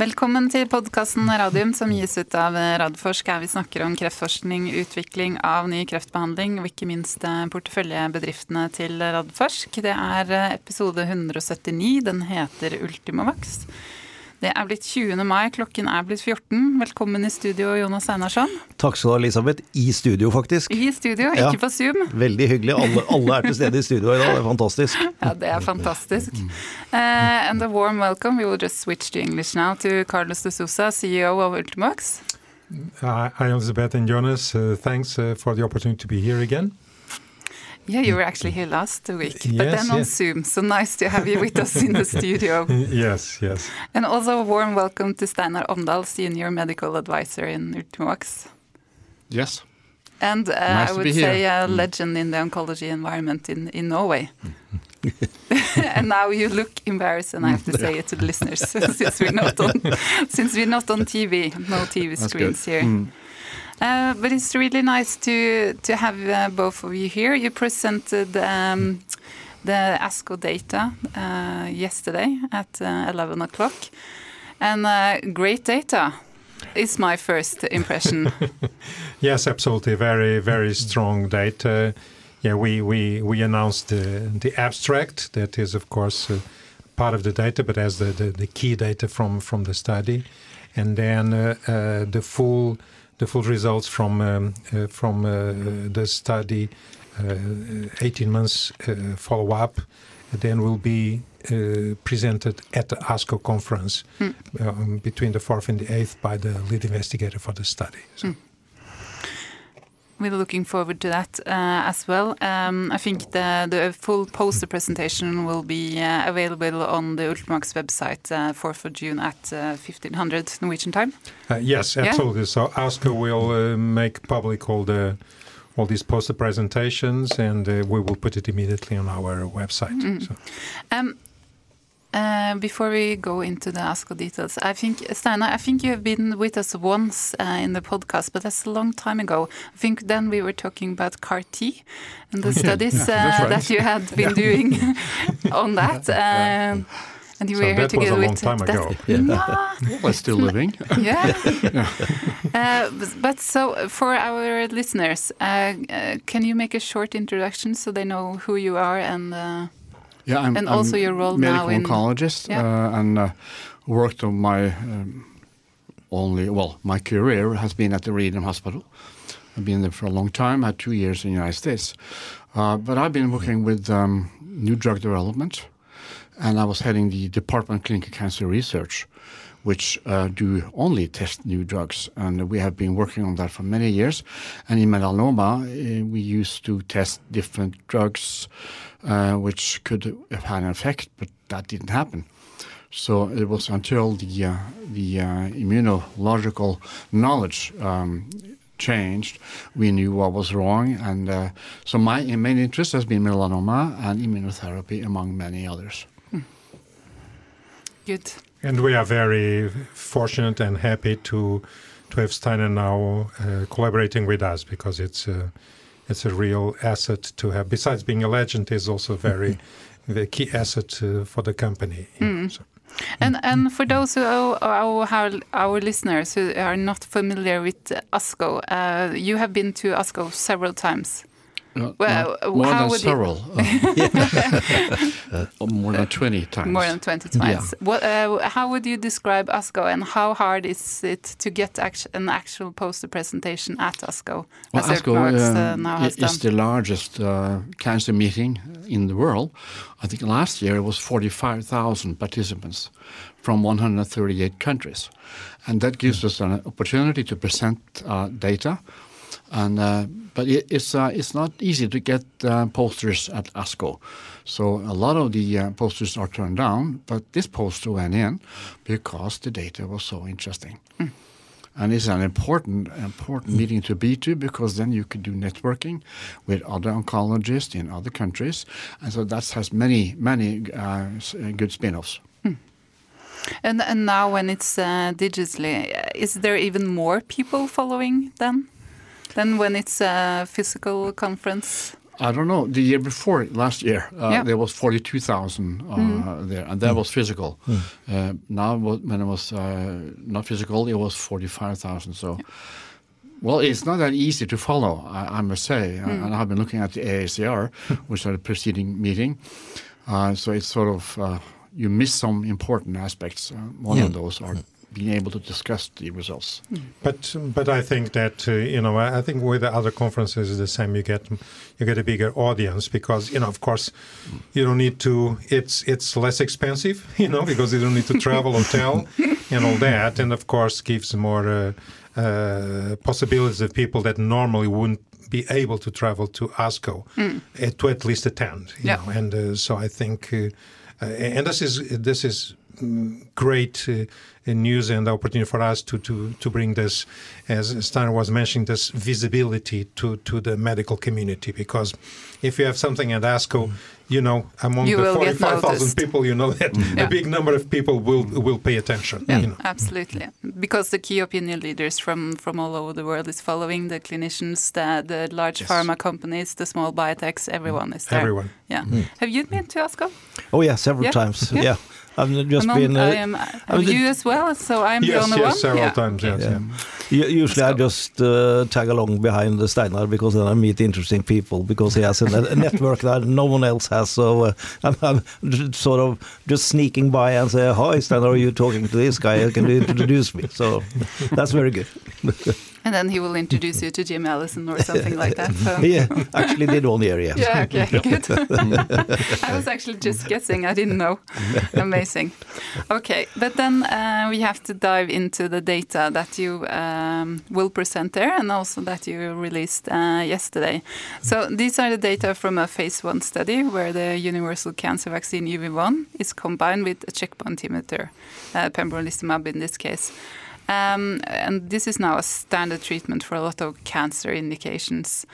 Velkommen til podkasten Radium som gis ut av Radforsk, her vi snakker om kreftforskning, utvikling av ny kreftbehandling og ikke minst eh, porteføljebedriftene til Radforsk. Det er eh, episode 179. Den heter Ultimovax. Det er blitt 20. mai, klokken er blitt 14. Velkommen i studio, Jonas Einarsson. Takk skal du ha, Elisabeth. I studio, faktisk. I studio, ikke ja. på Zoom. Veldig hyggelig. Alle, alle, er til stede i studio i dag, det er fantastisk. Ja, det er fantastisk. Uh, and a warm welcome. We will just switch to English now to Carlos de Sousa, CEO of Ultimox. Hi, Elisabeth and Jonas. Uh, thanks uh, for the opportunity to be here again. Yeah, you were actually here last week, but yes, then on yes. Zoom. So nice to have you with us in the studio. yes, yes. And also a warm welcome to Steinar Aamdal, Senior Medical Advisor in Ultimovacs. Yes. And uh, nice I would say a mm. legend in the oncology environment in, in Norway. and now you look embarrassed, and I have to say it to the listeners, since we're not on, since we're not on TV, no TV That's screens good. here. Mm. Uh, but it's really nice to to have uh, both of you here. You presented um, the ASCO data uh, yesterday at uh, 11 o'clock, and uh, great data is my first impression. yes, absolutely, very very strong data. Yeah, we we we announced the the abstract that is of course part of the data, but as the, the, the key data from from the study, and then the full the full results from um, uh, from uh, the study, uh, 18 months follow up, then will be presented at the ASCO conference mm. um, between the 4th and the 8th by the lead investigator for the study. So. Mm we're looking forward to that uh, as well. Um, I think the, the full poster presentation will be uh, available on the Ultimovacs website uh, 4th of June at 1500 uh, Norwegian time. Uh, yes, absolutely. Yeah? So ASCO will uh, make public all the all these poster presentations, and we will put it immediately on our website. Mm. So. Um, uh, before we go into the ASCO details, I think, Steinar, I think you have been with us once uh, in the podcast, but that's a long time ago. I think then we were talking about CAR T and the yeah, studies yeah, uh, right. that you had been doing on that. Um, and you so were here together with. That was a long time ago. Yeah. We're still living. yeah. Uh, but so, for our listeners, uh, can you make a short introduction so they know who you are and yeah, I'm, and also I'm your role medical now in oncologist yeah. uh, and uh, worked on my um, only well my career has been at the Radium Hospital. I've been there for a long time. I had two years in the United States, uh, but I've been working with um, new drug development, and I was heading the Department of Clinical Cancer Research, which uh, do only test new drugs. And we have been working on that for many years. And in melanoma, uh, we used to test different drugs uh, which could have had an effect, but that didn't happen. So it was until the uh, the uh, immunological knowledge um, changed, we knew what was wrong. And uh, so my main interest has been melanoma and immunotherapy, among many others. Hmm. Good. And we are very fortunate and happy to to have Steinar now uh, collaborating with us because it's uh, it's a real asset to have. Besides being a legend, is also very the key asset uh, for the company. Mm. So. And and for those who our, our, our listeners who are not familiar with ASCO, uh, you have been to ASCO several times. Uh, well, more than several. Uh, more than 20 times. More than 20 times. Yeah. What, uh, how would you describe ASCO and how hard is it to get act an actual poster presentation at ASCO? Well, ASCO uh, is done? the largest uh, cancer meeting in the world. I think last year it was 45,000 participants from 138 countries. And that gives us an opportunity to present uh, data and uh, but it, it's uh, it's not easy to get uh, posters at ASCO, so a lot of the uh, posters are turned down. But this poster went in because the data was so interesting, mm. and it's an important important meeting to be to because then you can do networking with other oncologists in other countries, and so that has many many uh, uh, good spin-offs. Hmm. And and now when it's digitally, is there even more people following then? than when it's a physical conference? I don't know. The year before, last year, uh, yeah. there was 42,000 uh, mm. there, and that mm. was physical. Mm. Uh, now, when it was uh, not physical, it was 45,000. So, yeah. well, it's not that easy to follow, I, I must say. Mm. And I've been looking at the AACR, which are the preceding meeting. Uh, so it's sort of, uh, you miss some important aspects. one yeah. of those are being able to discuss the results. Mm. But but I think that uh, you know I think with the other conferences is the same. You get you get a bigger audience because you know of course you don't need to. It's it's less expensive you know because you don't need to travel hotel and all that, and of course gives more uh, uh, possibilities of people that normally wouldn't be able to travel to ASCO mm. to at least attend. You yeah. know? and uh, so I think. Uh, uh, and this is this is mm, great uh, news and the opportunity for us to, to, to bring this, as Steinar was mentioning, this visibility to, to the medical community. Because if you have something at ASCO, mm. you know, among you the 45,000 people, you know that mm. yeah. a big number of people will will pay attention. Yeah, you know. absolutely. Because the key opinion leaders from, from all over the world is following the clinicians, the, the large yes. pharma companies, the small biotechs, everyone is there. Everyone. Yeah. Mm. Have you been to ASCO? Oh, yeah, several yeah. times. yeah. I've just Among, been. Uh, I am, have you as well? So I'm yes, the only yes, one. several yeah. times. Yes, yeah. yeah. Usually I just uh, tag along behind the Steinar because then I meet interesting people because he has a, a network that no one else has. So uh, I'm, I'm, sort of just sneaking by and say, "Hi, Steinar, are you talking to this guy? Can you introduce me?" So that's very good. And then he will introduce you to Jim Allison or something like that. So. yeah, actually did one area. Yeah, okay, good. I was actually just guessing, I didn't know. Amazing. Okay, but then uh, we have to dive into the data that you um, will present there and also that you released uh, yesterday. So these are the data from a phase one study where the universal cancer vaccine UV1 is combined with a checkpoint inhibitor, uh, pembrolizumab in this case. Um, and this is now a standard treatment for a lot of cancer indications.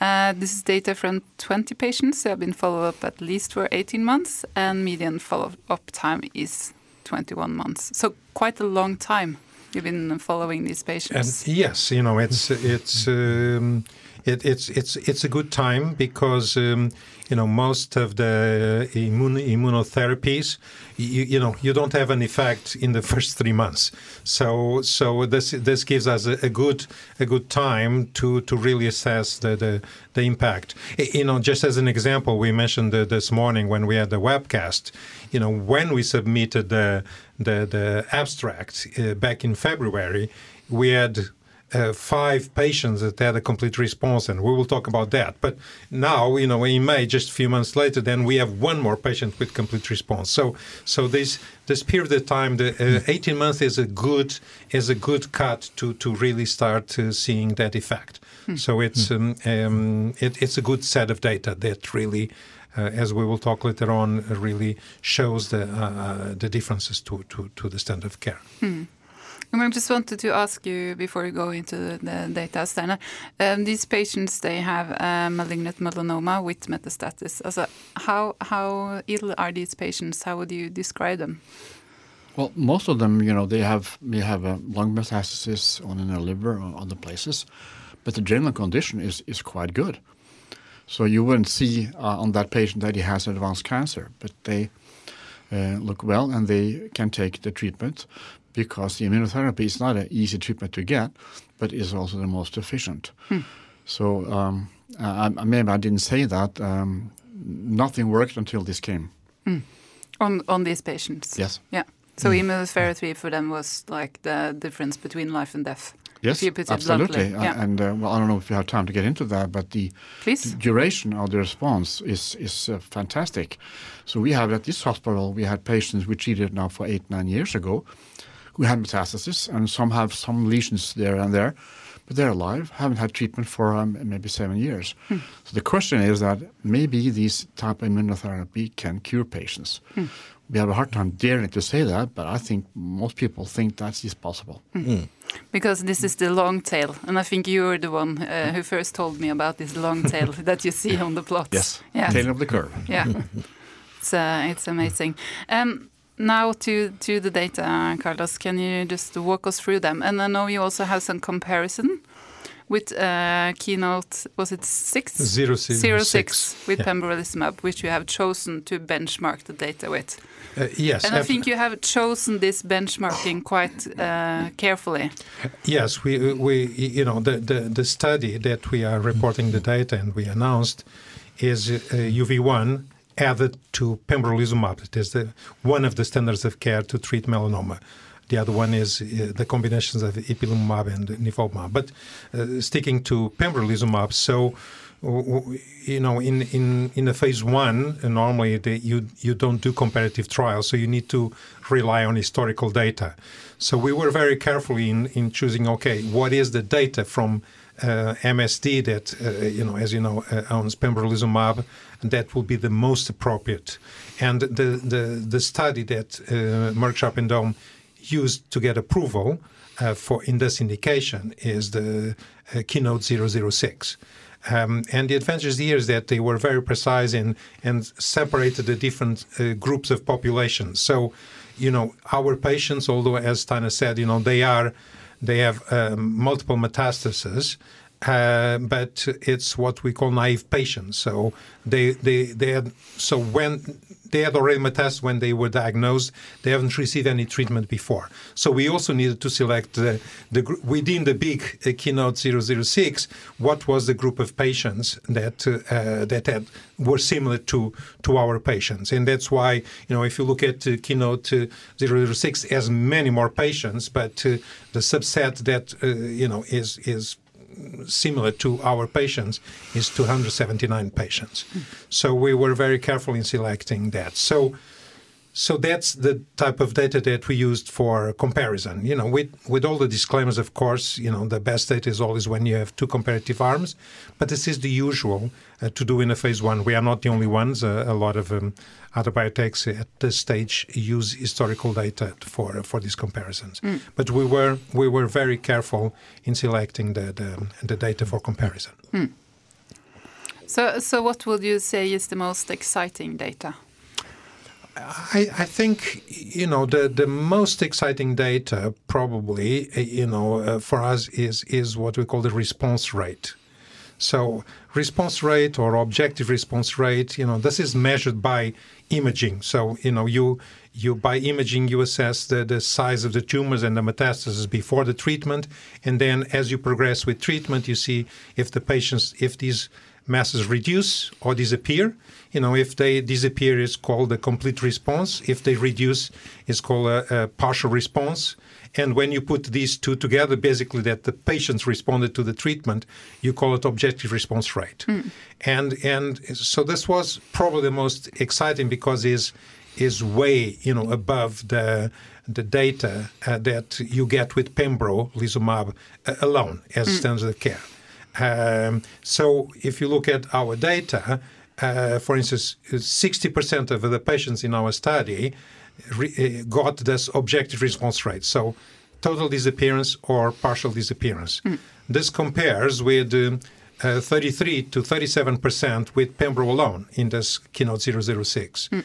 Uh, this is data from 20 patients who have been followed up at least for 18 months, and median follow-up time is 21 months. So quite a long time you've been following these patients. And yes, you know it's it's. Um, it, it's it's it's a good time because um, you know most of the immunotherapies you, you know you don't have an effect in the first three months. So so this this gives us a, a good a good time to to really assess the the, the impact. You know just as an example we mentioned this morning when we had the webcast you know when we submitted the the, the abstract uh, back in February we had uh, five patients that had a complete response, and we will talk about that. But now, you know, in May, just a few months later, then we have one more patient with complete response. So, so this this period of time, the uh, 18 months is a good is a good cut to to really start uh, seeing that effect. Hmm. So it's hmm. um, um, it, it's a good set of data that really. Uh, as we will talk later on, really shows the uh, uh, the differences to, to, to the standard of care. Hmm. I just wanted to ask you before we go into the data, Steinar. Um, these patients, they have uh, malignant melanoma with metastasis. Also, how how ill are these patients? How would you describe them? Well, most of them, you know, they have they have a lung metastasis on in their liver or other places, but the general condition is is quite good. So you wouldn't see uh, on that patient that he has advanced cancer, but they uh, look well and they can take the treatment because the immunotherapy is not an easy treatment to get, but is also the most efficient. Hmm. So um, I, maybe I didn't say that. Um, nothing worked until this came. Hmm. On on these patients. Yes. Yeah. So mm. immunotherapy for them was like the difference between life and death. Yes, absolutely. Uh, yeah. And uh, well, I don't know if you have time to get into that, but the, the duration of the response is is uh, fantastic. So we have at this hospital, we had patients we treated now for eight nine years ago, who had metastasis, and some have some lesions there and there, but they're alive, haven't had treatment for um, maybe seven years. Hmm. So the question is that maybe these type of immunotherapy can cure patients. Hmm. We have a hard time daring to say that, but I think most people think that is possible. Hmm. hmm. Because this is the long tail, and I think you were the one uh, who first told me about this long tail that you see on the plots. Yes, yes. tail of the curve. Yeah, it's uh, it's amazing. Um, now to to the data, Carlos. Can you just walk us through them? And I know you also have some comparison with uh, keynote was it six zero six, zero six with yeah. pembrolizumab, which you have chosen to benchmark the data with. Uh, yes, and I think you have chosen this benchmarking quite uh, carefully. Yes, we we you know the, the the study that we are reporting the data and we announced is UV1 uh, added to pembrolizumab. It is the one of the standards of care to treat melanoma. The other one is uh, the combinations of ipilimumab and nivolumab. But uh, sticking to pembrolizumab, so you know, in in in a phase one, uh, normally the, you you don't do comparative trials, so you need to rely on historical data. So we were very careful in in choosing. Okay, what is the data from MSD that uh, you know, as you know, uh, owns pembrolizumab, that will be the most appropriate. And the the the study that uh, Merck Sharp and Dohme used to get approval uh, for in this indication is the uh, Keynote 006. Um, and the advantage here is that they were very precise in and separated the different uh, groups of populations. So, you know, our patients, although as Steinar said, you know, they are they have um, multiple metastases. Uh, but it's what we call naive patients. So they they they had, so when they had already metastasis when they were diagnosed. They haven't received any treatment before. So we also needed to select the, the within the big uh, keynote 006. What was the group of patients that uh, that had were similar to to our patients, and that's why you know if you look at uh, keynote 006, has many more patients, but uh, the subset that uh, you know is is similar to our patients is 279 patients. So we were very careful in selecting that. So so that's the type of data that we used for comparison. You know, with with all the disclaimers, of course, you know, the best data is always when you have two comparative arms, but this is the usual uh, to do in a phase one. We are not the only ones. Uh, a lot of um, other biotechs at this stage use historical data for for these comparisons. Mm. But we were we were very careful in selecting the the, the data for comparison. Mm. So, so what would you say is the most exciting data? I, I, think you know the the most exciting data probably you know uh, for us is is what we call the response rate. So response rate or objective response rate, you know, this is measured by imaging. So you know you you by imaging you assess the, the size of the tumors and the metastases before the treatment, and then as you progress with treatment, you see if the patients if these masses reduce or disappear. You know, if they disappear, it's called a complete response. If they reduce, it's called a, a partial response. And when you put these two together, basically that the patients responded to the treatment, you call it objective response rate. Mm. And and so this was probably the most exciting because is is way you know above the the data uh, that you get with pembrolizumab uh, alone as mm. standard of care. Um, so if you look at our data, uh, for instance, 60% of the patients in our study re- uh, got this objective response rate. So total disappearance or partial disappearance. Mm. This compares with um, uh, 33 to 37% with Pembro alone in this keynote 006. Mm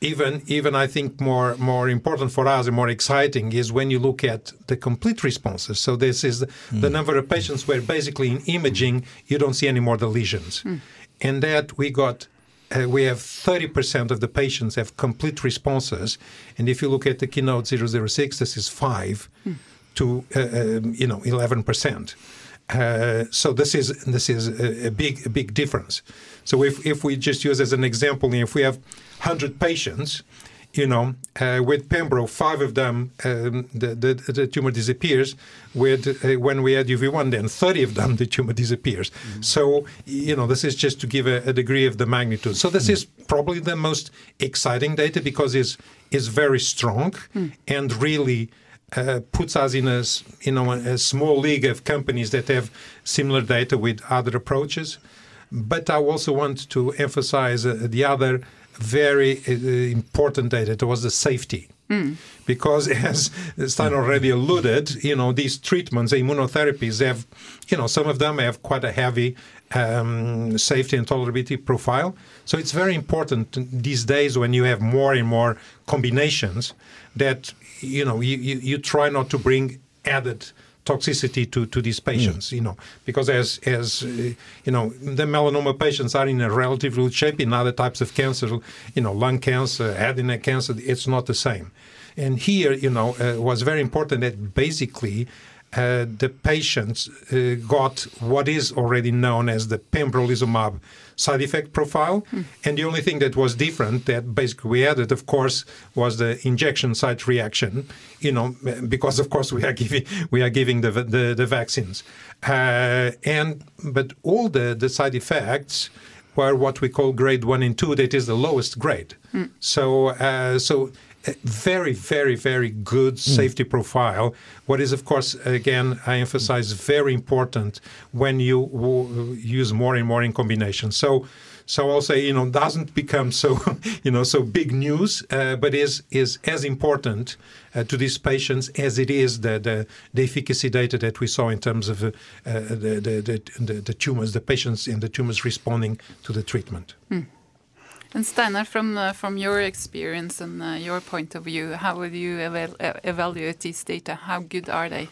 even even I think more more important for us and more exciting is when you look at the complete responses. So this is the, mm. the number of patients where basically in imaging you don't see any more the lesions, mm. and that we got. Uh, we have 30% of the patients have complete responses, and if you look at the keynote 006, this is five mm. to uh, um, you know 11%. Uh, so this is this is a, a, big a big difference. So if if we just use as an example, if we have 100 patients, you know, uh, with Pembro, five of them, um, the, the, the, tumor disappears. With uh, when we add UV1, then 30 of them, the tumor disappears. Mm-hmm. So, you know, this is just to give a, a degree of the magnitude. So this mm-hmm. is probably the most exciting data because it's is very strong mm. and really uh, puts us in a you know a small league of companies that have similar data with other approaches. But I also want to emphasize uh, the other very uh, important data. It was the safety. Mm. Because as Stein already alluded, you know, these treatments, immunotherapies have, you know, some of them have quite a heavy um, safety and tolerability profile. So it's very important these days when you have more and more combinations that, you know, you, you, you try not to bring added toxicity to, to these patients, mm. you know, because as as uh, you know, the melanoma patients are in a relatively good shape. In other types of cancer, you know, lung cancer, head and neck cancer, it's not the same. And here, you know, uh, was very important that basically uh, the patients uh, got what is already known as the pembrolizumab side effect profile. Mm. And the only thing that was different that basically we added, of course, was the injection site reaction. You know, because of course we are giving we are giving the the, the vaccines, uh, and but all the the side effects were what we call grade one and two. That is the lowest grade. Mm. So uh, so very, very, very good mm. safety profile. What is, of course, again, I emphasize, very important when you use more and more in combination. So, so I'll say, you know, doesn't become so, you know, so big news, uh, but is is as important uh, to these patients as it is the, the, the efficacy data that we saw in terms of uh, the, the, the, the tumors, the patients in the tumors responding to the treatment. Mm. And Steinar, from uh, from your experience and uh, your point of view, how would you eval evaluate these data? How good are they?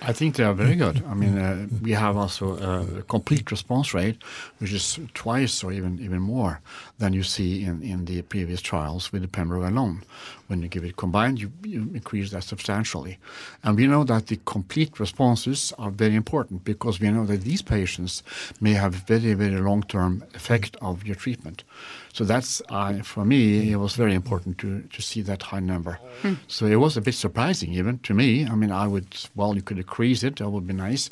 I think they are very good. I mean, uh, we have also a complete response rate, which is twice or even even more than you see in, in the previous trials with the pembro alone. When you give it combined, you, you increase that substantially. And we know that the complete responses are very important because we know that these patients may have very, very long-term effect of your treatment. So that's uh, for me, it was very important to to see that high number. Mm. So it was a bit surprising even to me. I mean, I would well, you could increase it. That would be nice,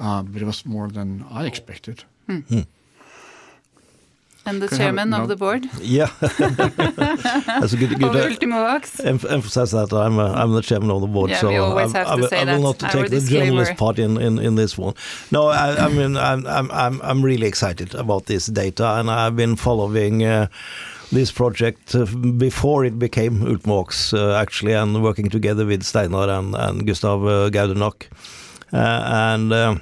uh, but it was more than I expected. Mm. And the chairman no. of the board? Yeah. That's a good, good Ultimovacs. Em emphasize that I'm, I'm the chairman of the board, yeah, so we always I, have I, to say I, will not take the journalist part in, in, in this one. No, I, I mean, I'm, I'm, I'm really excited about this data, and I've been following uh, this project uh, before it became Ultimovacs, uh, actually, and working together with Steinar and, and Gustav uh, Gaudernack. Uh, and uh,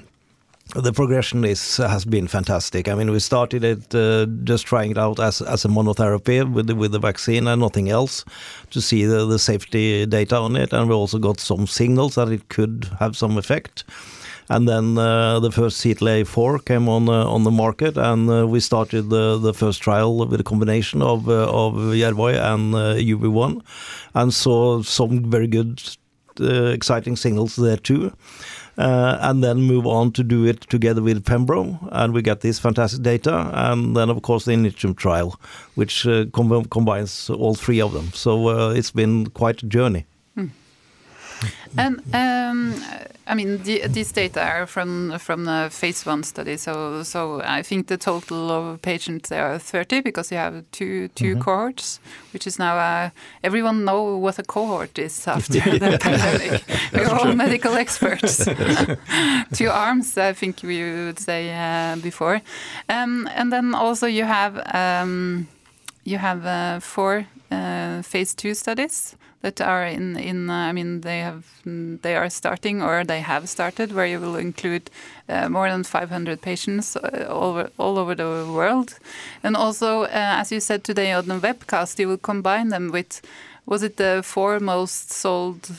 the progression is has been fantastic. I mean, we started it uh, just trying it out as as a monotherapy with the, with the vaccine and nothing else to see the, the safety data on it, and we also got some signals that it could have some effect. And then uh, the first CTLA-4 came on uh, on the market, and uh, we started the the first trial with a combination of uh, of Yervoy and UV1, uh, and saw some very good, exciting signals there too uh, and then move on to do it together with Pembro, and we get this fantastic data, and then of course the Initium trial, which uh, com combines all three of them. So uh, it's been quite a journey. Hmm. And um, I mean, the, these data are from from the phase one study. So, so I think the total of patients there are 30 because you have two two mm -hmm. cohorts, which is now uh, everyone know what a cohort is after the pandemic. We're all true. medical experts. two arms, I think we would say uh, before, um, and then also you have um, you have uh, four uh, phase two studies that are in in uh, I mean they have they are starting or they have started where you will include uh, more than 500 patients uh, all over all over the world, and also uh, as you said today on the webcast, you will combine them with was it the four most sold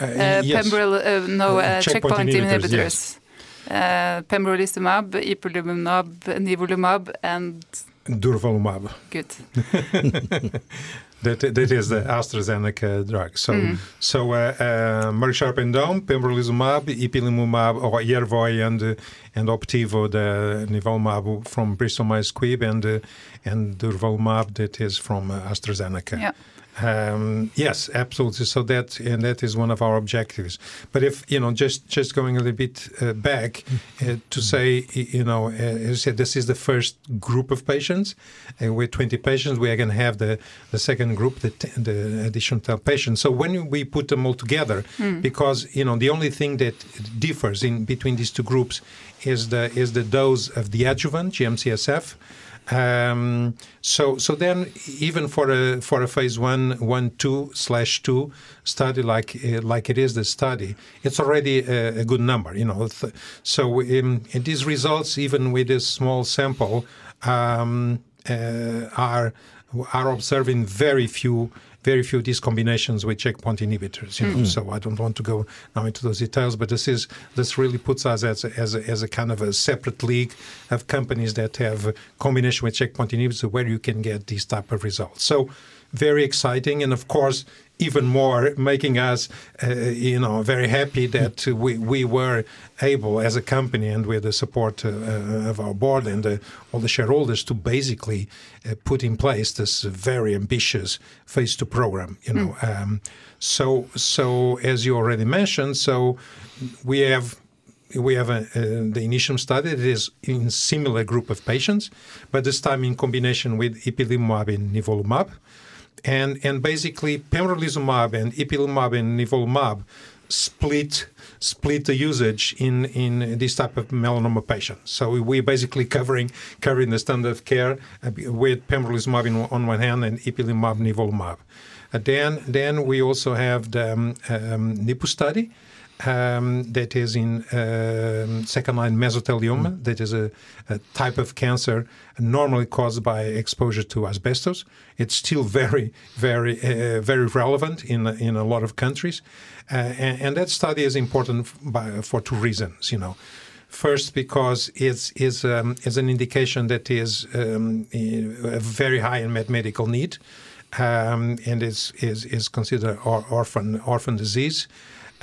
uh, yes. pembrol no checkpoint, checkpoint, inhibitors. inhibitors. Yes. pembrolizumab, ipilimumab, nivolumab, and durvalumab. Good. That, that is the AstraZeneca drug. So, mm. so uh, uh, Merck Sharp and Dohme, pembrolizumab, ipilimumab, or Yervoy and uh, and Opdivo, the nivolumab from Bristol Myers Squibb, and uh, and durvalumab that is from uh, AstraZeneca. Yeah. Um, yes, absolutely. So that and that is one of our objectives. But if you know, just just going a little bit uh, back uh, to say, you know, uh, as I said, this is the first group of patients. Uh, with 20 patients, we are going to have the the second group, the the additional patients. So when we put them all together, mm. because you know, the only thing that differs in between these two groups is the is the dose of the adjuvant GM-CSF um, so so then even for a for a phase one one two slash two study like uh, like it is the study, it's already a, a good number. You know, so um, these results even with this small sample. Um, are are observing very few very few these combinations with checkpoint inhibitors. You know, mm. so I don't want to go now into those details, but this is this really puts us as a, as a, as a kind of a separate league of companies that have combination with checkpoint inhibitors where you can get these type of results. So very exciting, and of course even more, making us, uh, you know, very happy that we, we were able, as a company, and with the support uh, uh of our board and uh, all the shareholders, to basically uh, put in place this very ambitious phase two program. You know, mm. um, so so as you already mentioned, so we have we have a, uh, the Initium study that is in similar group of patients, but this time in combination with ipilimumab and nivolumab and and basically pembrolizumab and ipilimumab and nivolumab split split the usage in in this type of melanoma patients. So we're basically covering covering the standard of care uh, with pembrolizumab in, on one hand and ipilimumab nivolumab. Uh, then then we also have the um, um, NIPU study um, that is in um, second line mesothelioma, mm. that is a, a, type of cancer normally caused by exposure to asbestos. It's still very, very, uh, very relevant in in a lot of countries, uh, and, and, that study is important by, for two reasons. You know, first because it's is um, is an indication that is um, a very high unmet medical need, um, and is is is considered or, orphan orphan disease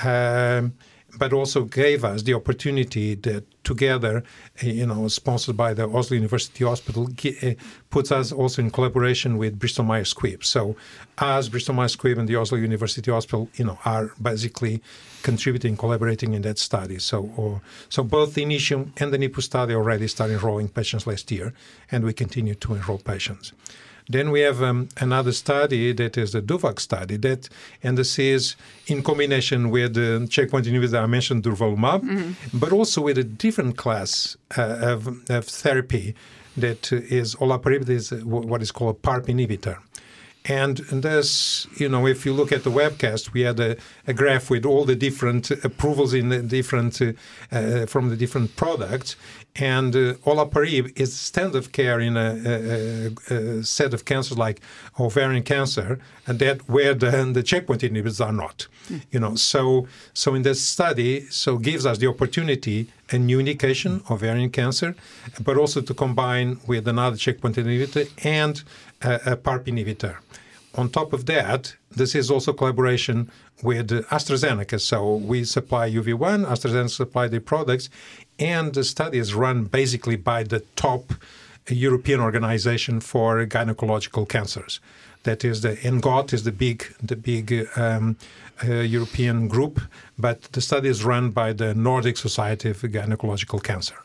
um, but also gave us the opportunity that together, uh, you know, sponsored by the Oslo University Hospital, uh, puts us also in collaboration with Bristol Myers Squibb. So, as Bristol Myers Squibb and the Oslo University Hospital, you know, are basically contributing, collaborating in that study. So, or, so both the Initium and the NIPU study already started enrolling patients last year, and we continue to enroll patients. Then we have um, another study that is the DOVACC study that, and this is in combination with the checkpoint inhibitor I mentioned, durvalumab, mm-hmm. but also with a different class uh, of, of, therapy that is olaparib, is what is called a PARP inhibitor. And, this, you know, if you look at the webcast, we had a, a graph with all the different approvals in the different uh, uh, from the different products, and uh, olaparib is standard of care in a, a, a, set of cancers like ovarian cancer, and that where the, the checkpoint inhibitors are not. Mm. You know, so so in this study, so gives us the opportunity a new indication, ovarian cancer, but also to combine with another checkpoint inhibitor and a, PARP inhibitor. On top of that, this is also collaboration with AstraZeneca. So we supply UV1, AstraZeneca supply the products, and the study is run basically by the top European organization for gynecological cancers. That is the ENGOT is the big the big um, uh, European group, but the study is run by the Nordic Society of Gynecological Cancer.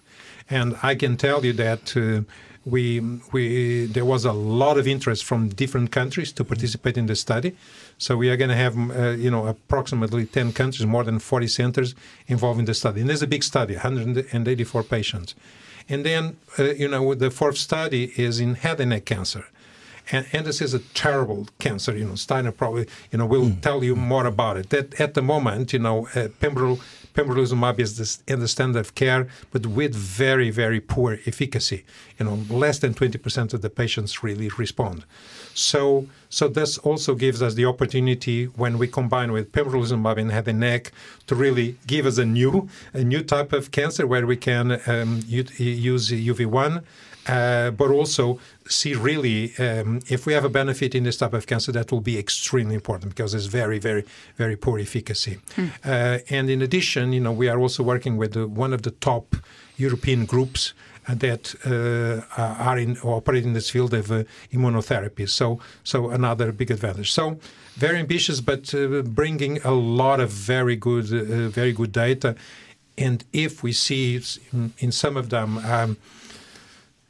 And I can tell you that uh, we, we, there was a lot of interest from different countries to participate in the study. So we are going to have, uh, you know, approximately 10 countries, more than 40 centers involved in the study. And there's a big study, 184 patients. And then, uh, you know, the fourth study is in head and neck cancer. And, and, this is a terrible cancer. You know, Steinar probably, you know, will mm. tell you more about it. That at the moment, you know, uh, pembro, pembrolizumab is the, in the standard of care, but with very, very poor efficacy. You know, less than 20% of the patients really respond. So, so this also gives us the opportunity when we combine with pembrolizumab in head and neck to really give us a new, a new type of cancer where we can um, use UV1 uh, but also see really um, if we have a benefit in this type of cancer, that will be extremely important because it's very, very, very poor efficacy. Mm. Uh, and in addition, you know, we are also working with the, one of the top European groups uh, that uh, are in or operate in this field of uh, immunotherapy. So, so another big advantage. So, very ambitious, but uh, bringing a lot of very good, very good data. And if we see in, in some of them. Um,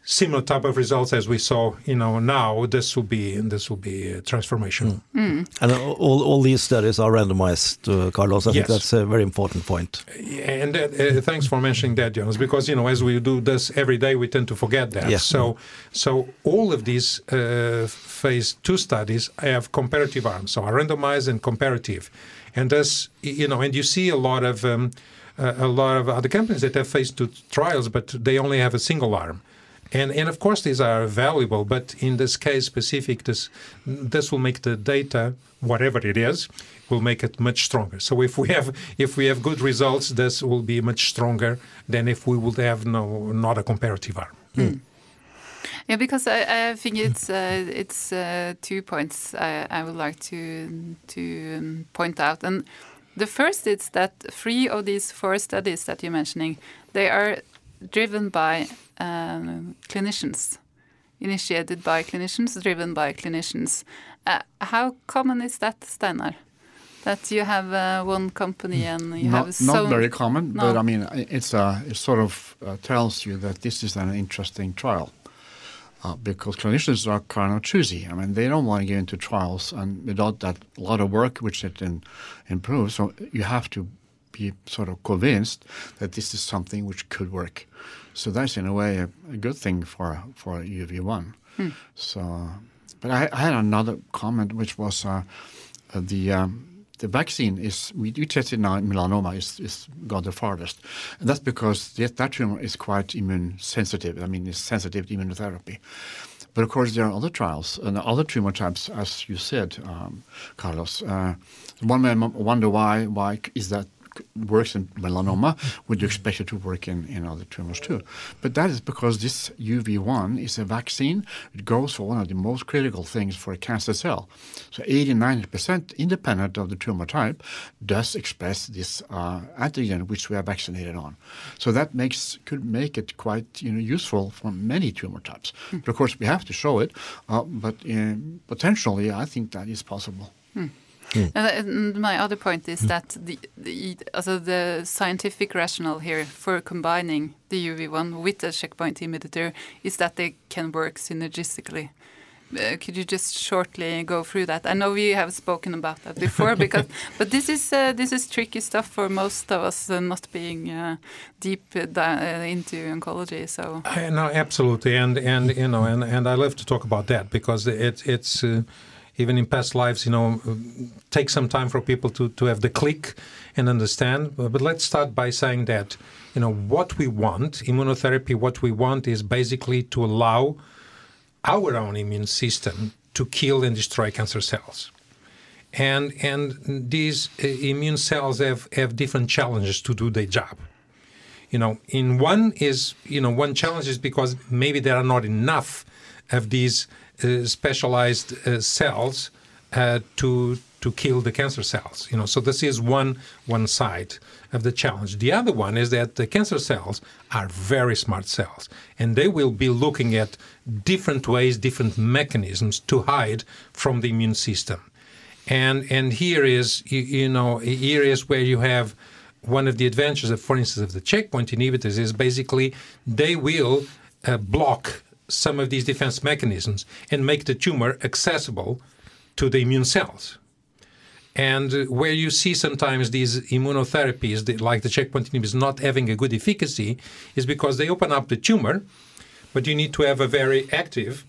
similar type of results as we saw, you know, now this will be this will be transformational. Mm. Mm. And all, all these studies are randomized, uh, Carlos. I yes. think that's a very important point. And uh, uh, thanks for mentioning that, Jonas, because you know, as we do this every day, we tend to forget that. Yes. So, so all of these uh, phase two studies have comparative arms, so are randomized and comparative, and this, you know, and you see a lot of. Um, a lot of other companies that have phase two trials, but they only have a single arm And, and of course these are valuable, but in this case specific, this this will make the data, whatever it is, will make it much stronger. So if we have if we have good results, this will be much stronger than if we would have no not a comparative arm. Mm. Yeah, because I, I think it's uh, it's uh, two points I, I, would like to to um, point out, and the first is that three of these four studies that you're mentioning, they are driven by um, clinicians, initiated by clinicians, driven by clinicians. Uh, how common is that, Steinar? That you have uh, one company and you not, have so not very common, no. but I mean it's uh, it sort of uh, tells you that this is an interesting trial. Uh, because clinicians are kind of choosy. I mean, they don't want to get into trials and without that lot of work which it can improve. So you have to be sort of convinced that this is something which could work. So that's in a way a, a good thing for for UV1. Hmm. So, but I, I, had another comment which was uh, uh, the. Um, the vaccine is we, tested now in melanoma is, is got the farthest, and that's because that, that tumor is quite immune sensitive. I mean, it's sensitive to immunotherapy. But of course, there are other trials and other tumor types, as you said, um, Carlos. Uh, one may wonder why why is that works in melanoma, would you expect it to work in, in other tumors too? But that is because this UV1 is a vaccine. It goes for one of the most critical things for a cancer cell. So 80 90% independent of the tumor type does express this uh, antigen which we are vaccinated on. So that makes could make it quite you know useful for many tumor types. Mm. But of course we have to show it. Uh, but uh, potentially I think that is possible. Mm. Mm. And my other point is mm. that the, the, also the scientific rationale here for combining the UV1 with the checkpoint inhibitor is that they can work synergistically. Uh, could you just shortly go through that? I know we have spoken about that before, because but this is uh, this is tricky stuff for most of us, uh, not being uh, deep uh, into oncology. So no, absolutely, and and you know, and and I love to talk about that because it it's uh, even in past lives, you know, take some time for people to, to have the click and understand. But let's start by saying that, you know, what we want, immunotherapy, what we want is basically to allow our own immune system to kill and destroy cancer cells. And, and these uh, immune cells have, have different challenges to do their job. You know, in one is, you know, one challenge is because maybe there are not enough of these specialized uh, cells uh, to to kill the cancer cells. You know, so this is one one side of the challenge. The other one is that the cancer cells are very smart cells, and they will be looking at different ways, different mechanisms to hide from the immune system. And and here is you, you know here is where you have one of the advantages of, for instance, of the checkpoint inhibitors is basically they will uh, block some of these defense mechanisms and make the tumor accessible to the immune cells. And where you see sometimes these immunotherapies, like the checkpoint inhibitors, not having a good efficacy, is because they open up the tumor, but you need to have a very active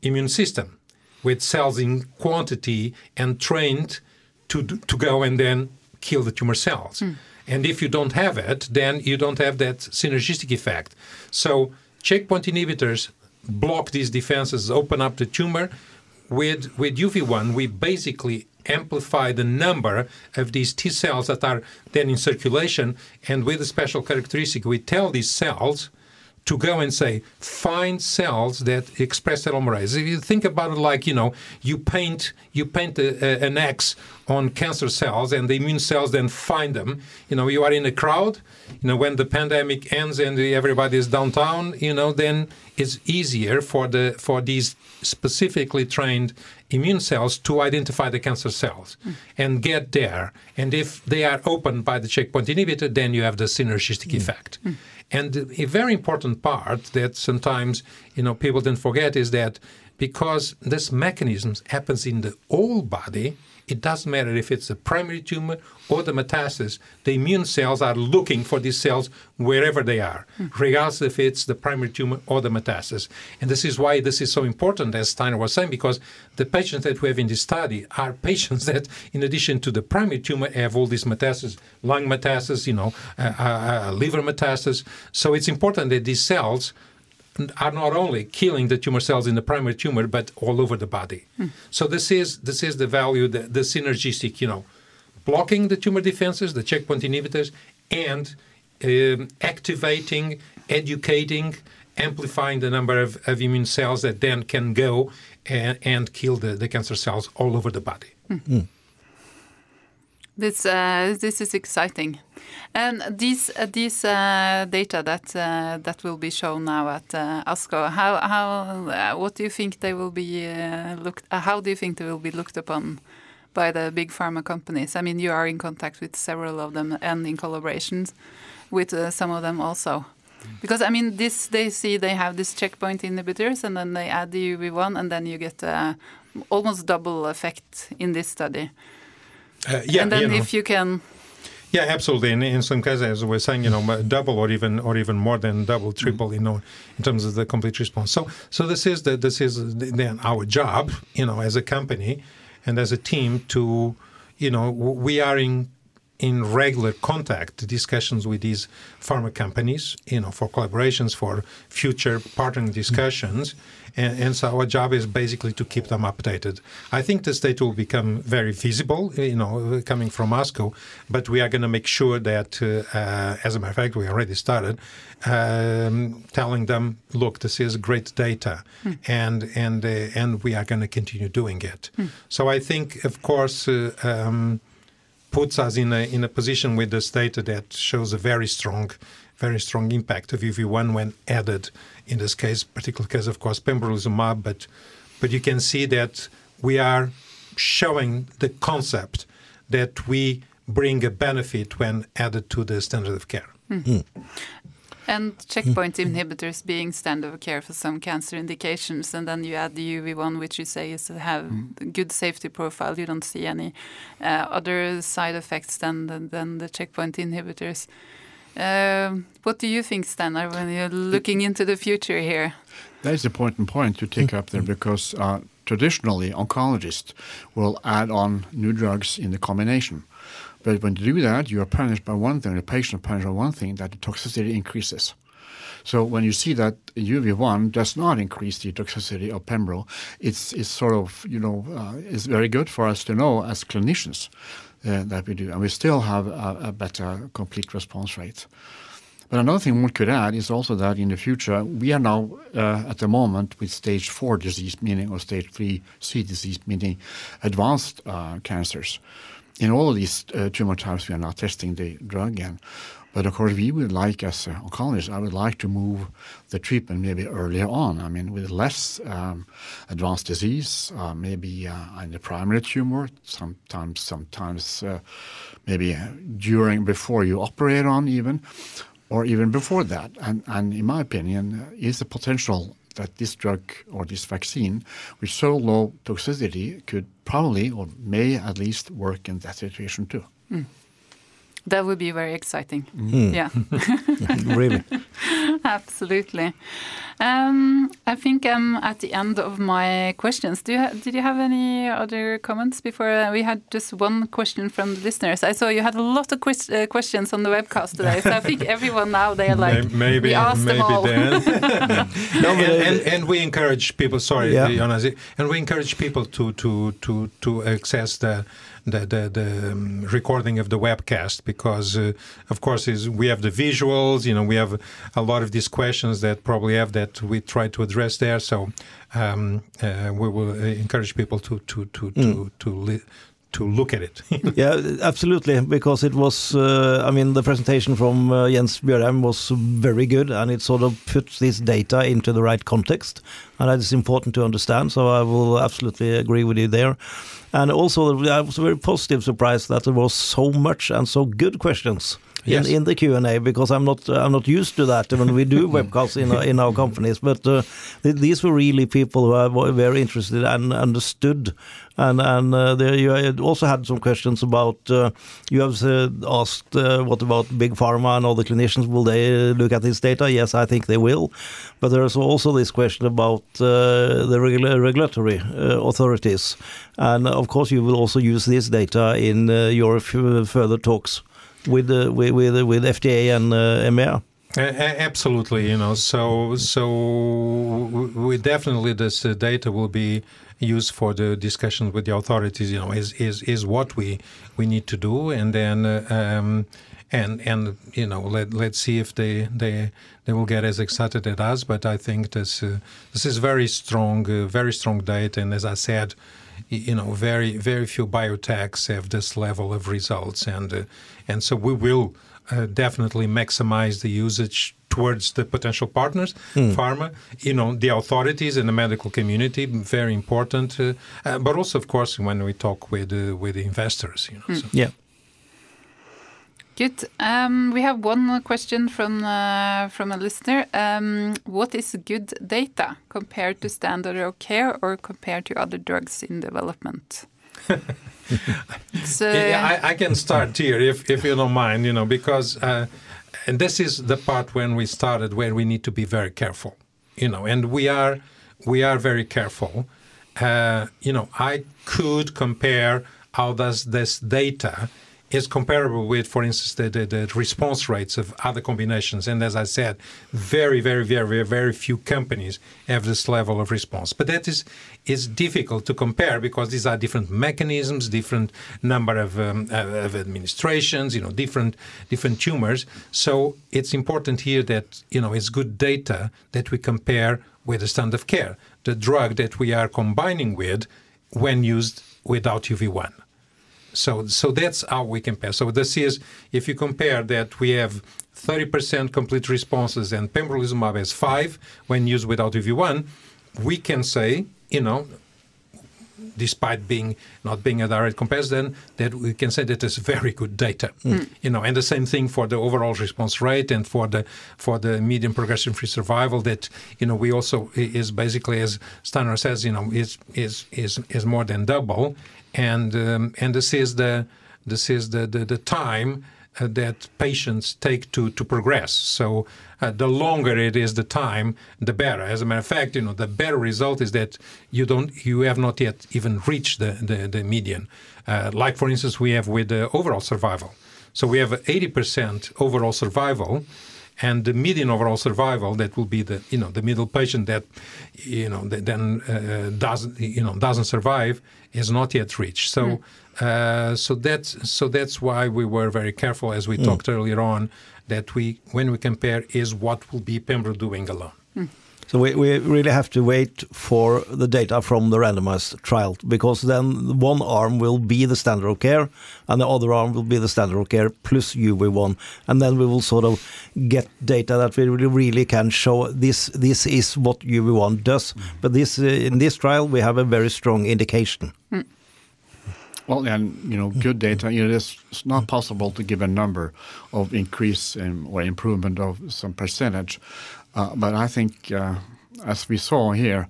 immune system with cells in quantity and trained to, to go and then kill the tumor cells. Mm. And if you don't have it, then you don't have that synergistic effect. So checkpoint inhibitors block these defenses, open up the tumor. With, with UV1, we basically amplify the number of these T cells that are then in circulation. And with a special characteristic, we tell these cells to go and say, find cells that express telomerase. If you think about it like, you know, you paint you paint a, a, an X on cancer cells and the immune cells then find them. You know, you are in a crowd, you know, when the pandemic ends and everybody is downtown, you know, then it's easier for the for these specifically trained immune cells to identify the cancer cells mm. and get there. And if they are opened by the checkpoint inhibitor, then you have the synergistic mm. effect. Mm. And a very important part that sometimes you know people don't forget is that because this mechanism happens in the whole body, it doesn't matter if it's a primary tumor or the metastasis, the immune cells are looking for these cells wherever they are, mm. regardless if it's the primary tumor or the metastasis. And this is why this is so important, as Steinar was saying, because the patients that we have in this study are patients that, in addition to the primary tumor, have all these metastases, lung metastasis, you know, uh, uh, uh, liver metastasis. So it's important that these cells are not only killing the tumor cells in the primary tumor, but all over the body. Mm. So this is this is the value, the, the synergistic, you know, blocking the tumor defenses, the checkpoint inhibitors, and um, activating, educating, amplifying the number of, of, immune cells that then can go and, and kill the, the cancer cells all over the body. Mm. This uh, this is exciting, and these uh, these uh, data that uh, that will be shown now at uh, ASCO. How how uh, what do you think they will be looked? how do you think they will be looked upon by the big pharma companies? I mean, you are in contact with several of them and in collaborations with some of them also. Because I mean, this they see they have this checkpoint inhibitors, and then they add the UV1, and then you get almost double effect in this study. Uh, yeah, and then you know. if you can yeah, absolutely. In, in some cases, as we're saying, you know, double or even or even more than double, mm-hmm. triple, you know, in terms of the complete response. So, so this is the this is then our job, you know, as a company and as a team to, you know, we are in in regular contact discussions with these pharma companies, you know, for collaborations, for future partnering discussions. And, and, so our job is basically to keep them updated. I think this data will become very visible, you know, coming from ASCO, but we are going to make sure that, uh, uh, as a matter of fact, we already started um, telling them, look, this is great data, mm. and and uh, and we are going to continue doing it. Mm. So I think, of course. Uh, um, puts us in a in a position with this data that shows a very strong, very strong impact of UV1 when added. In this case, particular case, of course, pembrolizumab, but but you can see that we are showing the concept that we bring a benefit when added to the standard of care. Mm. Mm. And checkpoint inhibitors being standard of care for some cancer indications, and then you add the UV1, which you say is have mm. good safety profile. You don't see any uh, other side effects than the, than the checkpoint inhibitors. Uh, what do you think, Steinar, when you're looking into the future here? That is an important point to take up there because uh, traditionally oncologists will add on new drugs in the combination. But when you do that, you are punished by one thing, the patient is punished by one thing, that the toxicity increases. So when you see that UV1 does not increase the toxicity of pembro, it's, it's sort of, you know, uh, it's very good for us to know as clinicians uh, that we do. And we still have a, a better complete response rate. But another thing one could add is also that in the future, we are now uh, at the moment with stage four disease, meaning or stage three C disease, meaning advanced uh, cancers in all of these uh, tumor types, we are not testing the drug again. But of course, we would like, as oncologists, I would like to move the treatment maybe earlier on. I mean, with less um, advanced disease, uh, maybe uh, in the primary tumor, sometimes, sometimes uh, maybe during, before you operate on even, or even before that. And, and in my opinion, is the potential that this drug or this vaccine with so low toxicity could probably or may at least work in that situation too. Mm. That would be very exciting. Mm. Yeah. really. Absolutely. Um, I think I'm at the end of my questions. Do you did you have any other comments before uh, we had just one question from the listeners? I saw you had a lot of quest uh, questions on the webcast today, so I think everyone now they are like maybe we asked maybe them all. no, and, and, and, we encourage people. Sorry, yeah. Jonas, and we encourage people to to to to access the the the, the um, recording of the webcast because uh, of course is we have the visuals you know we have a lot of these questions that probably have that we try to address there so um, uh, we will uh, encourage people to to to mm. to to, to look at it. yeah, absolutely, because it was, uh, I mean, the presentation from uh, Jens Bjørheim was very good, and it sort of puts this data into the right context, and that is important to understand. So I will absolutely agree with you there. And also, I was very positive surprised that there was so much and so good questions. Yes. In, in, the Q and A because I'm not I'm not used to that when we do webcasts in our, in our companies. But uh, th these were really people who were very interested and understood and and uh, there you also had some questions about uh, you have uh, asked uh, what about big pharma and all the clinicians will they look at this data? Yes, I think they will, but there is also this question about uh, the regula regulatory uh, authorities, and of course you will also use this data in your further talks with with with, with FDA and EMEA. absolutely, you know. So, so we definitely this uh, data will be used for the discussions with the authorities. You know, is is is what we we need to do, and then uh, um, and and you know let let's see if they they they will get as excited as us. But I think this uh, this is very strong, uh, very strong data, and as I said, you know, very very few biotechs have this level of results, and uh, and so we will uh, definitely maximize the usage towards the potential partners, mm. pharma, you know, the authorities and the medical community, very important. Uh, uh, but also, of course, when we talk with uh, with the investors, you know. Mm. So. Yeah. Good. Um, we have one question from uh, from a listener. Um, what is good data compared to standard of care or compared to other drugs in development? so, yeah, I, I, can start here if if you don't mind, you know, because uh, and this is the part when we started where we need to be very careful, you know, and we are we are very careful. Uh, you know, I could compare how does this data is comparable with, for instance, the, the, the, response rates of other combinations. And as I said, very, very, very, very, few companies have this level of response. But that is is difficult to compare because these are different mechanisms, different number of, um, of administrations, you know, different different tumors. So it's important here that you know it's good data that we compare with the standard of care, the drug that we are combining with when used without UV1. So, so that's how we compare. So this is, if you compare that we have 30% complete responses and pembrolizumab has 5 when used without UV1, we can say, you know, despite being not being a direct comparison, that we can say that it's very good data. Mm. You know, and the same thing for the overall response rate and for the for the median progression-free survival. That you know we also is basically as Steinar says, you know, is is is is more than double, and um, and this is the this is the the, the time uh, that patients take to to progress. So uh, the longer it is the time, the better. As a matter of fact, you know the better result is that you don't you have not yet even reached the the, the median. Uh, like for instance, we have with the overall survival. So we have 80% overall survival and the median overall survival that will be the you know the middle patient that you know that then uh, doesn't you know doesn't survive is not yet reached so mm. uh, so that's so that's why we were very careful as we mm. talked earlier on that we when we compare is what will be pembro doing alone mm. So we, we really have to wait for the data from the randomized trial because then one arm will be the standard of care and the other arm will be the standard of care plus UV1 and then we will sort of get data that we really, really can show this this is what UV1 does. But this uh, in this trial we have a very strong indication. Well, and you know, good data. You know, it's not possible to give a number of increase in, or improvement of some percentage. Uh, but I think, uh, as we saw here,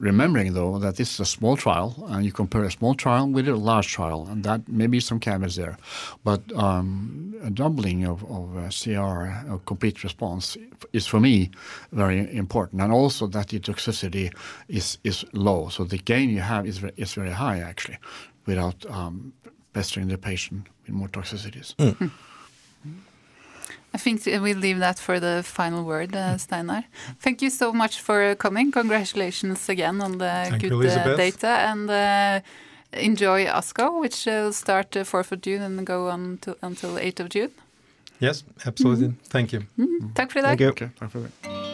remembering though that this is a small trial, and you compare a small trial with a large trial, and that maybe some caveats there, but um, a doubling of, of uh, CR, a complete response, is for me very important, and also that the toxicity is is low, so the gain you have is is very high actually, without um, pestering the patient with more toxicities. Mm. I think we'll leave that for the final word, uh, Steinar. Thank you so much for coming. Congratulations again on the Thank good you, uh, data and uh, enjoy ASCO, which will start 4th of June and go on to, until 8th of June. Yes, absolutely. Mm -hmm. Thank you. Mm -hmm. Tack för idag. Thank you. Okay,